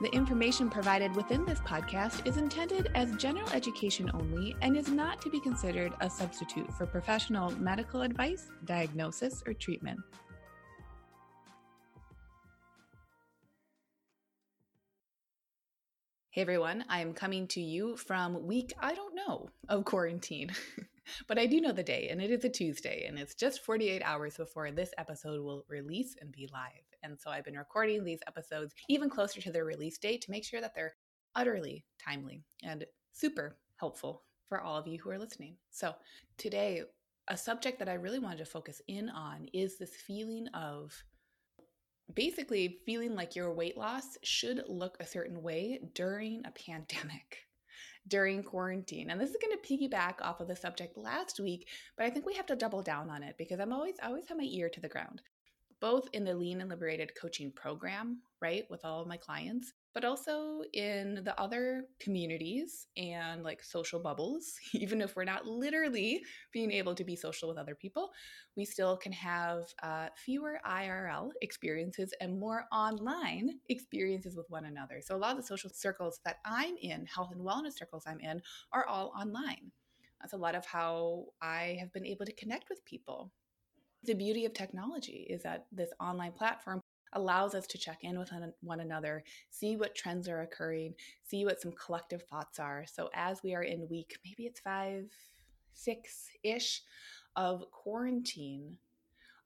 The information provided within this podcast is intended as general education only and is not to be considered a substitute for professional medical advice, diagnosis, or treatment. Hey everyone, I am coming to you from week, I don't know, of quarantine. but I do know the day, and it is a Tuesday, and it's just 48 hours before this episode will release and be live. And so I've been recording these episodes even closer to their release date to make sure that they're utterly timely and super helpful for all of you who are listening. So today, a subject that I really wanted to focus in on is this feeling of basically feeling like your weight loss should look a certain way during a pandemic during quarantine. And this is going to piggyback off of the subject last week, but I think we have to double down on it because I'm always I always have my ear to the ground. Both in the Lean and Liberated coaching program, right, with all of my clients, but also in the other communities and like social bubbles. Even if we're not literally being able to be social with other people, we still can have uh, fewer IRL experiences and more online experiences with one another. So, a lot of the social circles that I'm in, health and wellness circles I'm in, are all online. That's a lot of how I have been able to connect with people. The beauty of technology is that this online platform allows us to check in with one another, see what trends are occurring, see what some collective thoughts are. So, as we are in week, maybe it's five, six ish of quarantine,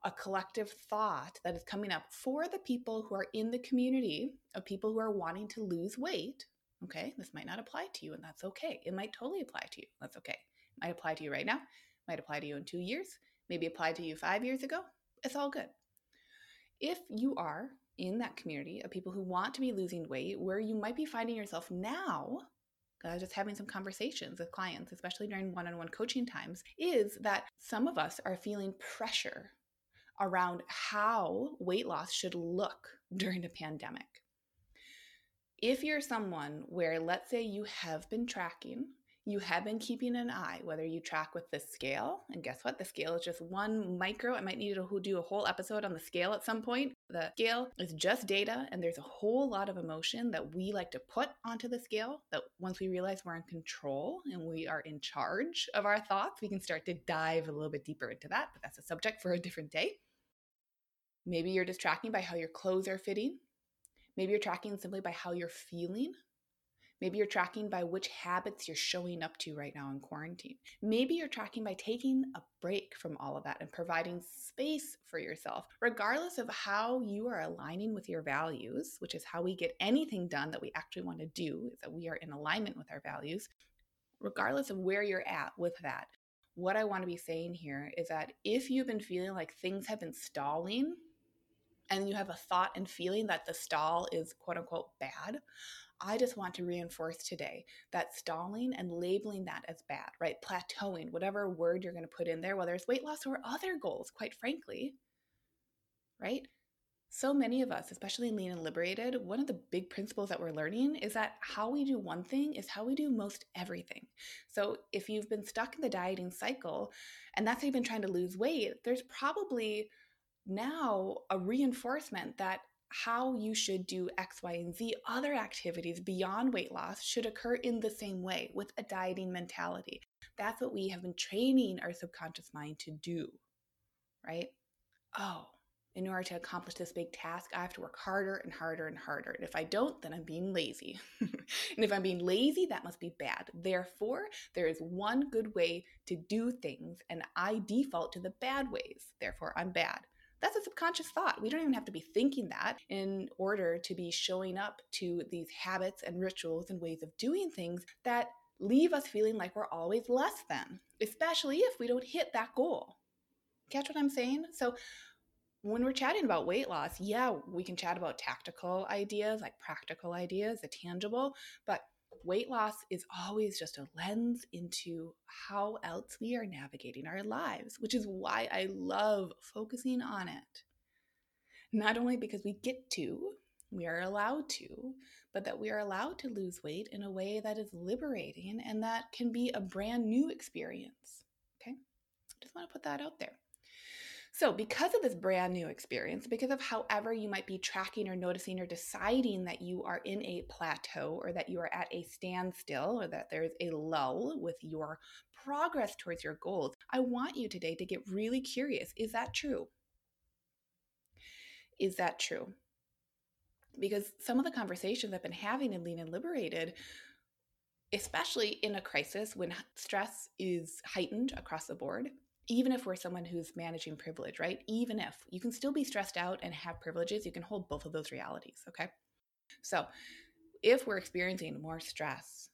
a collective thought that is coming up for the people who are in the community of people who are wanting to lose weight. Okay, this might not apply to you, and that's okay. It might totally apply to you. That's okay. It might apply to you right now, might apply to you in two years, maybe applied to you five years ago. It's all good if you are in that community of people who want to be losing weight, where you might be finding yourself now, uh, just having some conversations with clients, especially during one on one coaching times, is that some of us are feeling pressure around how weight loss should look during a pandemic. If you're someone where, let's say, you have been tracking you have been keeping an eye, whether you track with the scale, and guess what? The scale is just one micro. I might need to do a whole episode on the scale at some point. The scale is just data, and there's a whole lot of emotion that we like to put onto the scale. That once we realize we're in control and we are in charge of our thoughts, we can start to dive a little bit deeper into that, but that's a subject for a different day. Maybe you're just tracking by how your clothes are fitting. Maybe you're tracking simply by how you're feeling Maybe you're tracking by which habits you're showing up to right now in quarantine. Maybe you're tracking by taking a break from all of that and providing space for yourself, regardless of how you are aligning with your values, which is how we get anything done that we actually want to do, is that we are in alignment with our values. Regardless of where you're at with that, what I want to be saying here is that if you've been feeling like things have been stalling, and you have a thought and feeling that the stall is quote unquote bad, I just want to reinforce today that stalling and labeling that as bad, right? Plateauing, whatever word you're going to put in there, whether it's weight loss or other goals, quite frankly, right? So many of us, especially Lean and Liberated, one of the big principles that we're learning is that how we do one thing is how we do most everything. So if you've been stuck in the dieting cycle and that's how you've been trying to lose weight, there's probably now a reinforcement that how you should do X, Y, and Z other activities beyond weight loss should occur in the same way with a dieting mentality. That's what we have been training our subconscious mind to do, right? Oh, in order to accomplish this big task, I have to work harder and harder and harder. And if I don't, then I'm being lazy. and if I'm being lazy, that must be bad. Therefore, there is one good way to do things, and I default to the bad ways. Therefore, I'm bad. That's a subconscious thought. We don't even have to be thinking that in order to be showing up to these habits and rituals and ways of doing things that leave us feeling like we're always less than, especially if we don't hit that goal. Catch what I'm saying? So, when we're chatting about weight loss, yeah, we can chat about tactical ideas, like practical ideas, the tangible, but weight loss is always just a lens into how else we are navigating our lives, which is why I love focusing on it. Not only because we get to, we are allowed to, but that we are allowed to lose weight in a way that is liberating and that can be a brand new experience. Okay? Just want to put that out there. So, because of this brand new experience, because of however you might be tracking or noticing or deciding that you are in a plateau or that you are at a standstill or that there's a lull with your progress towards your goals, I want you today to get really curious. Is that true? Is that true? Because some of the conversations I've been having in Lean and Liberated especially in a crisis when stress is heightened across the board, even if we're someone who's managing privilege, right? Even if you can still be stressed out and have privileges, you can hold both of those realities, okay? So, if we're experiencing more stress,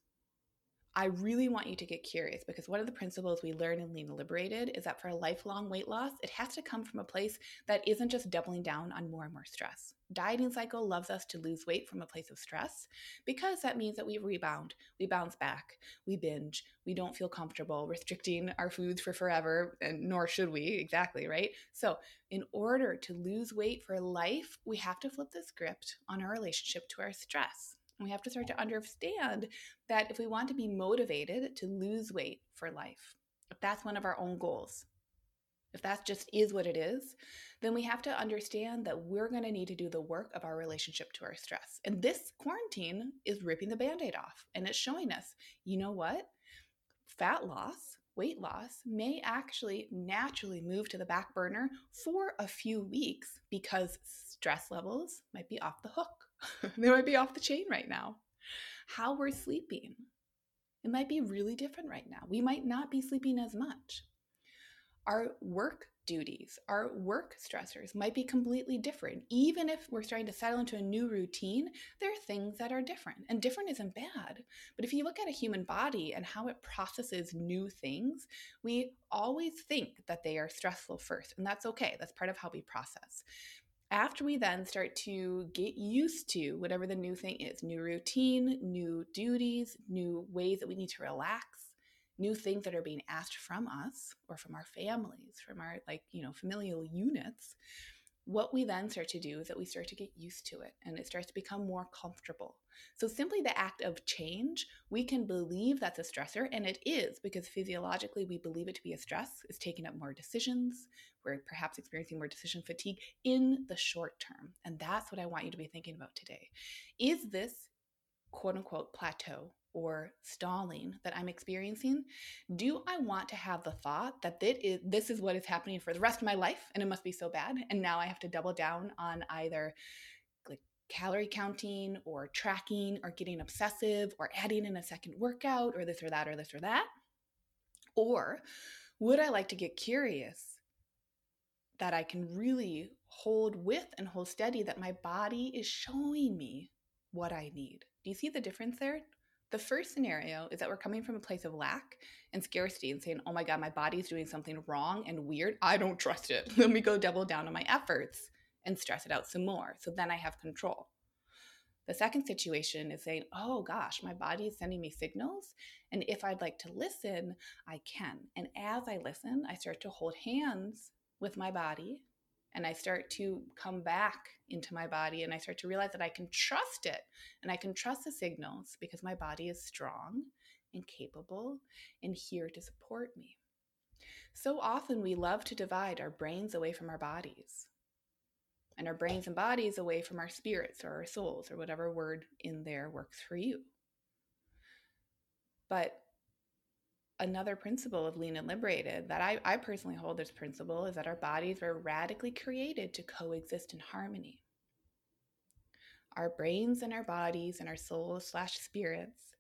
I really want you to get curious because one of the principles we learn in Lean Liberated is that for a lifelong weight loss, it has to come from a place that isn't just doubling down on more and more stress. Dieting cycle loves us to lose weight from a place of stress because that means that we rebound, we bounce back, we binge, we don't feel comfortable restricting our foods for forever, and nor should we, exactly, right? So, in order to lose weight for life, we have to flip the script on our relationship to our stress. We have to start to understand that if we want to be motivated to lose weight for life, if that's one of our own goals, if that just is what it is, then we have to understand that we're going to need to do the work of our relationship to our stress. And this quarantine is ripping the band aid off and it's showing us, you know what? Fat loss, weight loss may actually naturally move to the back burner for a few weeks because stress levels might be off the hook. they might be off the chain right now. How we're sleeping. It might be really different right now. We might not be sleeping as much. Our work duties, our work stressors might be completely different. Even if we're starting to settle into a new routine, there are things that are different, and different isn't bad. But if you look at a human body and how it processes new things, we always think that they are stressful first, and that's okay. That's part of how we process after we then start to get used to whatever the new thing is new routine, new duties, new ways that we need to relax, new things that are being asked from us or from our families, from our like, you know, familial units what we then start to do is that we start to get used to it and it starts to become more comfortable. So, simply the act of change, we can believe that's a stressor, and it is because physiologically we believe it to be a stress, is taking up more decisions. We're perhaps experiencing more decision fatigue in the short term. And that's what I want you to be thinking about today. Is this quote unquote plateau or stalling that I'm experiencing, do I want to have the thought that this is what is happening for the rest of my life and it must be so bad? And now I have to double down on either like calorie counting or tracking or getting obsessive or adding in a second workout or this or that or this or that? Or would I like to get curious that I can really hold with and hold steady that my body is showing me what I need? Do you see the difference there? The first scenario is that we're coming from a place of lack and scarcity and saying, oh my God, my body's doing something wrong and weird. I don't trust it. Let me go double down on my efforts and stress it out some more. So then I have control. The second situation is saying, oh gosh, my body is sending me signals. And if I'd like to listen, I can. And as I listen, I start to hold hands with my body and I start to come back into my body and I start to realize that I can trust it and I can trust the signals because my body is strong and capable and here to support me. So often we love to divide our brains away from our bodies and our brains and bodies away from our spirits or our souls or whatever word in there works for you. But another principle of Lean and Liberated that I, I personally hold this principle is that our bodies were radically created to coexist in harmony. Our brains and our bodies and our souls slash spirits,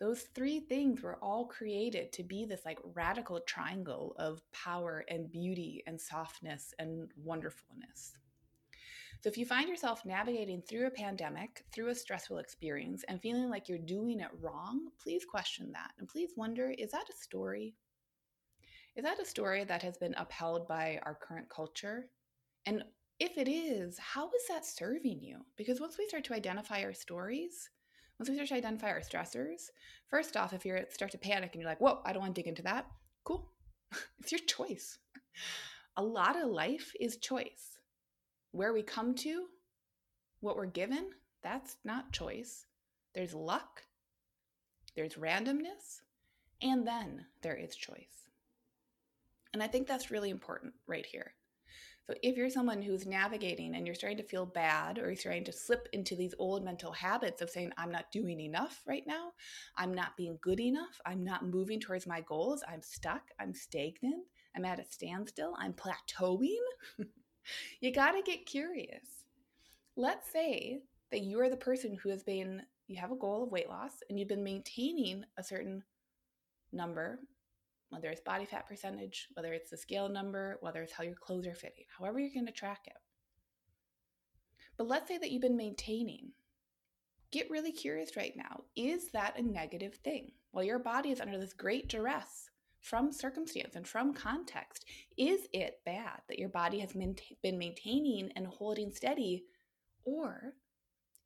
those three things were all created to be this like radical triangle of power and beauty and softness and wonderfulness. So if you find yourself navigating through a pandemic, through a stressful experience, and feeling like you're doing it wrong, please question that. And please wonder is that a story? Is that a story that has been upheld by our current culture? And if it is, how is that serving you? Because once we start to identify our stories, once we start to identify our stressors, first off, if you start to panic and you're like, whoa, I don't want to dig into that, cool. it's your choice. A lot of life is choice where we come to, what we're given, that's not choice. There's luck, there's randomness, and then there is choice. And I think that's really important right here. So if you're someone who's navigating and you're starting to feel bad or you're starting to slip into these old mental habits of saying, I'm not doing enough right now, I'm not being good enough, I'm not moving towards my goals, I'm stuck, I'm stagnant, I'm at a standstill, I'm plateauing. you got to get curious. Let's say that you are the person who has been, you have a goal of weight loss and you've been maintaining a certain number, whether it's body fat percentage, whether it's the scale number, whether it's how your clothes are fitting, however you're going to track it. But let's say that you've been maintaining. Get really curious right now. Is that a negative thing? Well, your body is under this great duress from circumstance and from context. Is it bad that your body has been maintaining and holding steady? Or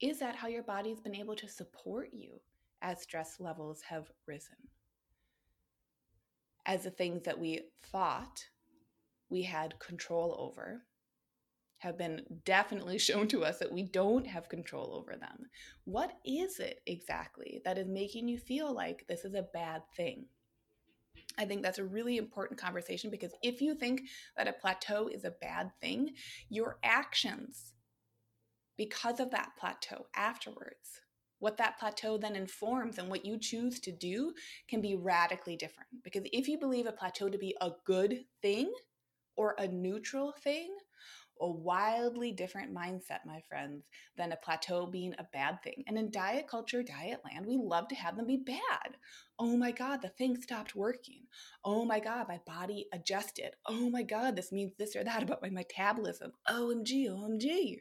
is that how your body has been able to support you as stress levels have risen? As the things that we thought we had control over have been definitely shown to us that we don't have control over them. What is it exactly that is making you feel like this is a bad thing? I think that's a really important conversation because if you think that a plateau is a bad thing, your actions because of that plateau afterwards, what that plateau then informs and what you choose to do can be radically different. Because if you believe a plateau to be a good thing or a neutral thing, a wildly different mindset, my friends, than a plateau being a bad thing. And in diet culture, diet land, we love to have them be bad. Oh my God, the thing stopped working. Oh my God, my body adjusted. Oh my God, this means this or that about my metabolism. OMG, OMG.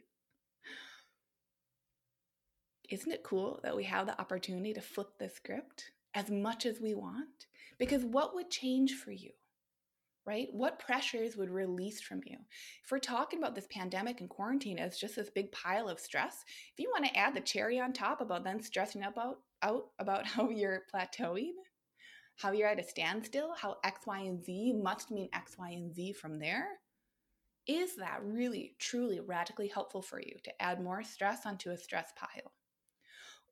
Isn't it cool that we have the opportunity to flip the script as much as we want? Because what would change for you? Right? What pressures would release from you? If we're talking about this pandemic and quarantine as just this big pile of stress, if you want to add the cherry on top about then stressing about out about how you're plateauing, how you're at a standstill, how X, Y, and Z must mean X, Y, and Z from there, is that really, truly radically helpful for you to add more stress onto a stress pile?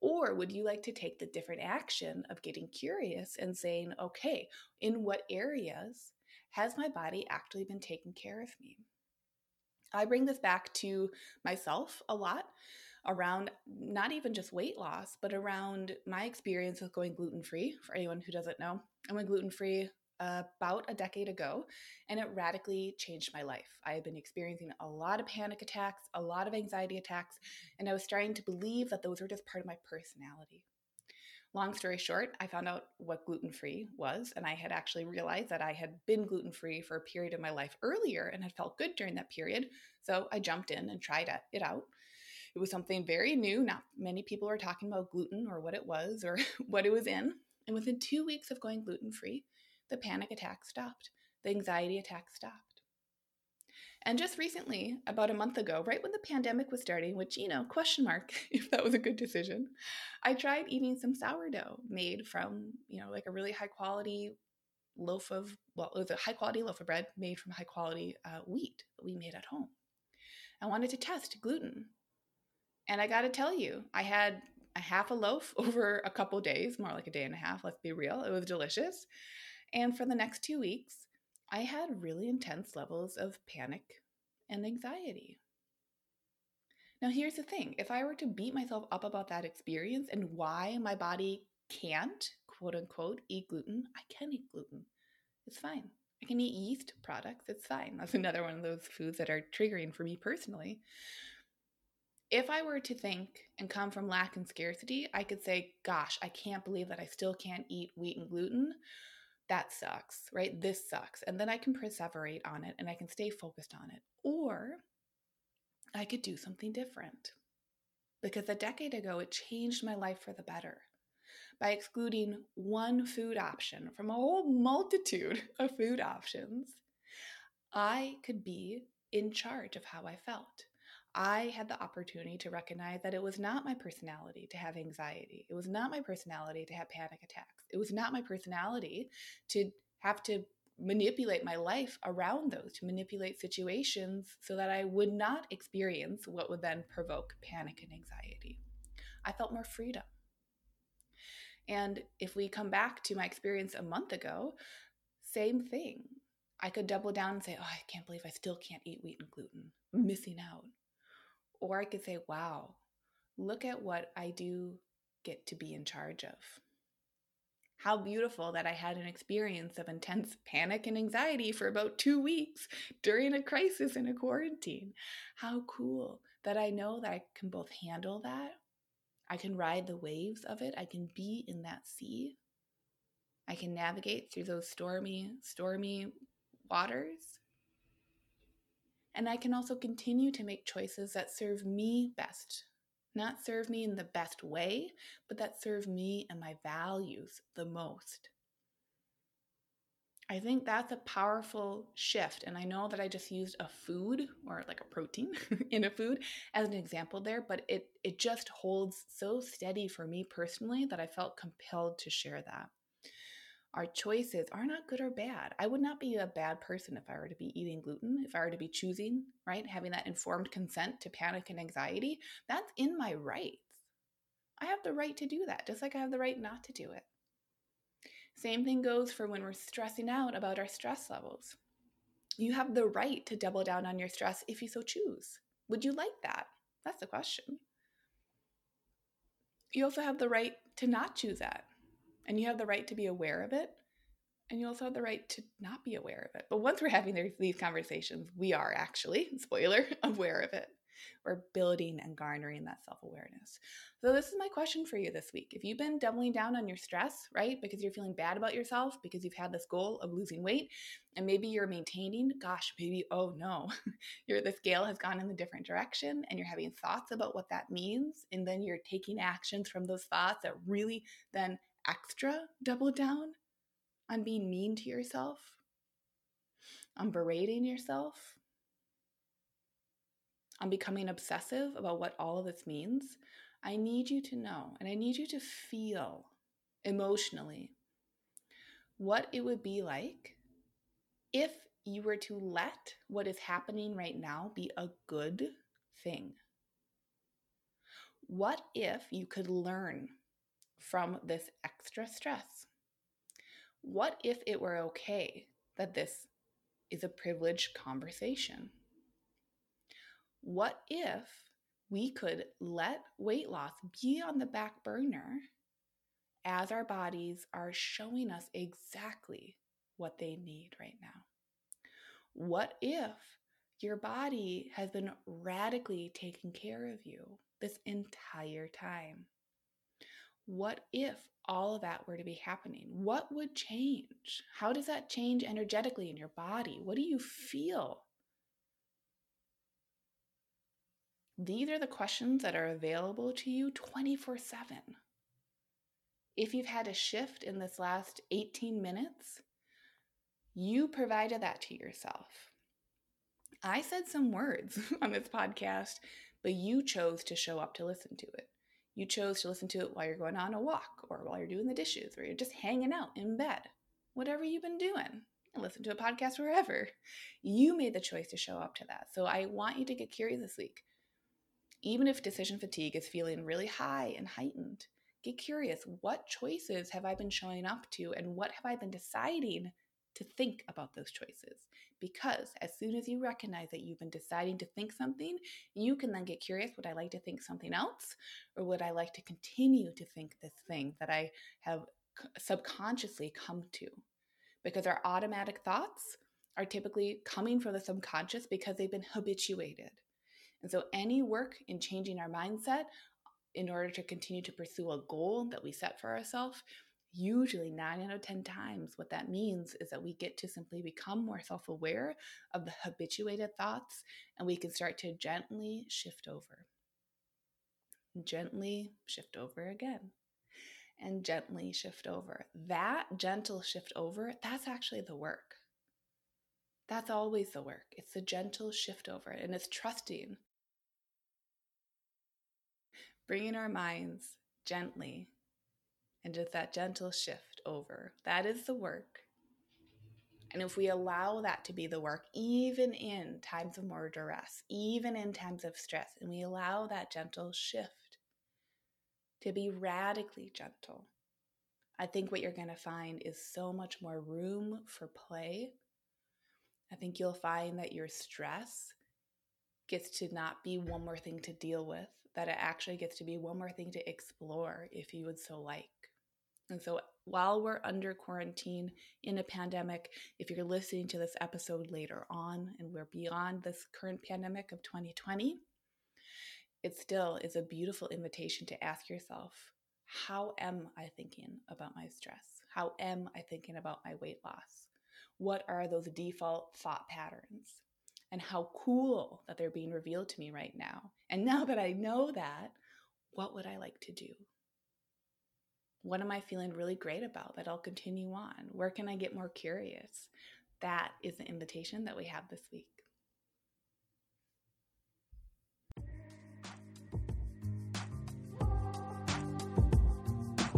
Or would you like to take the different action of getting curious and saying, okay, in what areas has my body actually been taking care of me? I bring this back to myself a lot around not even just weight loss, but around my experience with going gluten free. For anyone who doesn't know, I went gluten free about a decade ago, and it radically changed my life. I had been experiencing a lot of panic attacks, a lot of anxiety attacks, and I was starting to believe that those were just part of my personality. Long story short, I found out what gluten free was, and I had actually realized that I had been gluten free for a period of my life earlier and had felt good during that period. So I jumped in and tried it out. It was something very new. Not many people were talking about gluten or what it was or what it was in. And within two weeks of going gluten free, the panic attack stopped, the anxiety attack stopped. And just recently, about a month ago, right when the pandemic was starting, which, you know, question mark if that was a good decision, I tried eating some sourdough made from, you know, like a really high quality loaf of, well, it was a high quality loaf of bread made from high quality uh, wheat that we made at home. I wanted to test gluten. And I got to tell you, I had a half a loaf over a couple days, more like a day and a half, let's be real. It was delicious. And for the next two weeks, I had really intense levels of panic and anxiety. Now, here's the thing if I were to beat myself up about that experience and why my body can't quote unquote eat gluten, I can eat gluten. It's fine. I can eat yeast products. It's fine. That's another one of those foods that are triggering for me personally. If I were to think and come from lack and scarcity, I could say, gosh, I can't believe that I still can't eat wheat and gluten. That sucks, right? This sucks. And then I can perseverate on it and I can stay focused on it. Or I could do something different. Because a decade ago, it changed my life for the better by excluding one food option from a whole multitude of food options, I could be in charge of how I felt. I had the opportunity to recognize that it was not my personality to have anxiety. It was not my personality to have panic attacks. It was not my personality to have to manipulate my life around those, to manipulate situations so that I would not experience what would then provoke panic and anxiety. I felt more freedom. And if we come back to my experience a month ago, same thing. I could double down and say, oh, I can't believe I still can't eat wheat and gluten. I'm missing out. Or I could say, wow, look at what I do get to be in charge of. How beautiful that I had an experience of intense panic and anxiety for about two weeks during a crisis in a quarantine. How cool that I know that I can both handle that I can ride the waves of it. I can be in that sea. I can navigate through those stormy, stormy waters. And I can also continue to make choices that serve me best. Not serve me in the best way, but that serve me and my values the most. I think that's a powerful shift. And I know that I just used a food or like a protein in a food as an example there, but it, it just holds so steady for me personally that I felt compelled to share that. Our choices are not good or bad. I would not be a bad person if I were to be eating gluten, if I were to be choosing, right? Having that informed consent to panic and anxiety. That's in my rights. I have the right to do that, just like I have the right not to do it. Same thing goes for when we're stressing out about our stress levels. You have the right to double down on your stress if you so choose. Would you like that? That's the question. You also have the right to not choose that. And you have the right to be aware of it. And you also have the right to not be aware of it. But once we're having these conversations, we are actually, spoiler, aware of it. We're building and garnering that self awareness. So, this is my question for you this week. If you've been doubling down on your stress, right, because you're feeling bad about yourself, because you've had this goal of losing weight, and maybe you're maintaining, gosh, maybe, oh no, your the scale has gone in a different direction, and you're having thoughts about what that means, and then you're taking actions from those thoughts that really then extra double down on being mean to yourself, on berating yourself, on becoming obsessive about what all of this means, I need you to know and I need you to feel emotionally what it would be like if you were to let what is happening right now be a good thing. What if you could learn from this extra stress? What if it were okay that this is a privileged conversation? What if we could let weight loss be on the back burner as our bodies are showing us exactly what they need right now? What if your body has been radically taking care of you this entire time? What if all of that were to be happening? What would change? How does that change energetically in your body? What do you feel These are the questions that are available to you 24 7. If you've had a shift in this last 18 minutes, you provided that to yourself. I said some words on this podcast, but you chose to show up to listen to it. You chose to listen to it while you're going on a walk or while you're doing the dishes or you're just hanging out in bed, whatever you've been doing. And listen to a podcast wherever. You made the choice to show up to that. So I want you to get curious this week even if decision fatigue is feeling really high and heightened, get curious what choices have I been showing up to and what have I been deciding to think about those choices? Because as soon as you recognize that you've been deciding to think something, you can then get curious would I like to think something else? Or would I like to continue to think this thing that I have subconsciously come to because our automatic thoughts are typically coming from the subconscious because they've been habituated. And so, any work in changing our mindset in order to continue to pursue a goal that we set for ourselves, usually nine out of 10 times, what that means is that we get to simply become more self aware of the habituated thoughts and we can start to gently shift over. Gently shift over again and gently shift over. That gentle shift over, that's actually the work. That's always the work. It's the gentle shift over, and it's trusting. Bringing our minds gently and just that gentle shift over. That is the work. And if we allow that to be the work, even in times of more duress, even in times of stress, and we allow that gentle shift to be radically gentle, I think what you're going to find is so much more room for play I think you'll find that your stress gets to not be one more thing to deal with, that it actually gets to be one more thing to explore if you would so like. And so while we're under quarantine in a pandemic, if you're listening to this episode later on and we're beyond this current pandemic of 2020, it still is a beautiful invitation to ask yourself how am I thinking about my stress? How am I thinking about my weight loss? what are those default thought patterns and how cool that they're being revealed to me right now. And now that I know that, what would I like to do? What am I feeling really great about that I'll continue on? Where can I get more curious? That is the invitation that we have this week.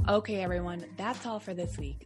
Okay, everyone, that's all for this week.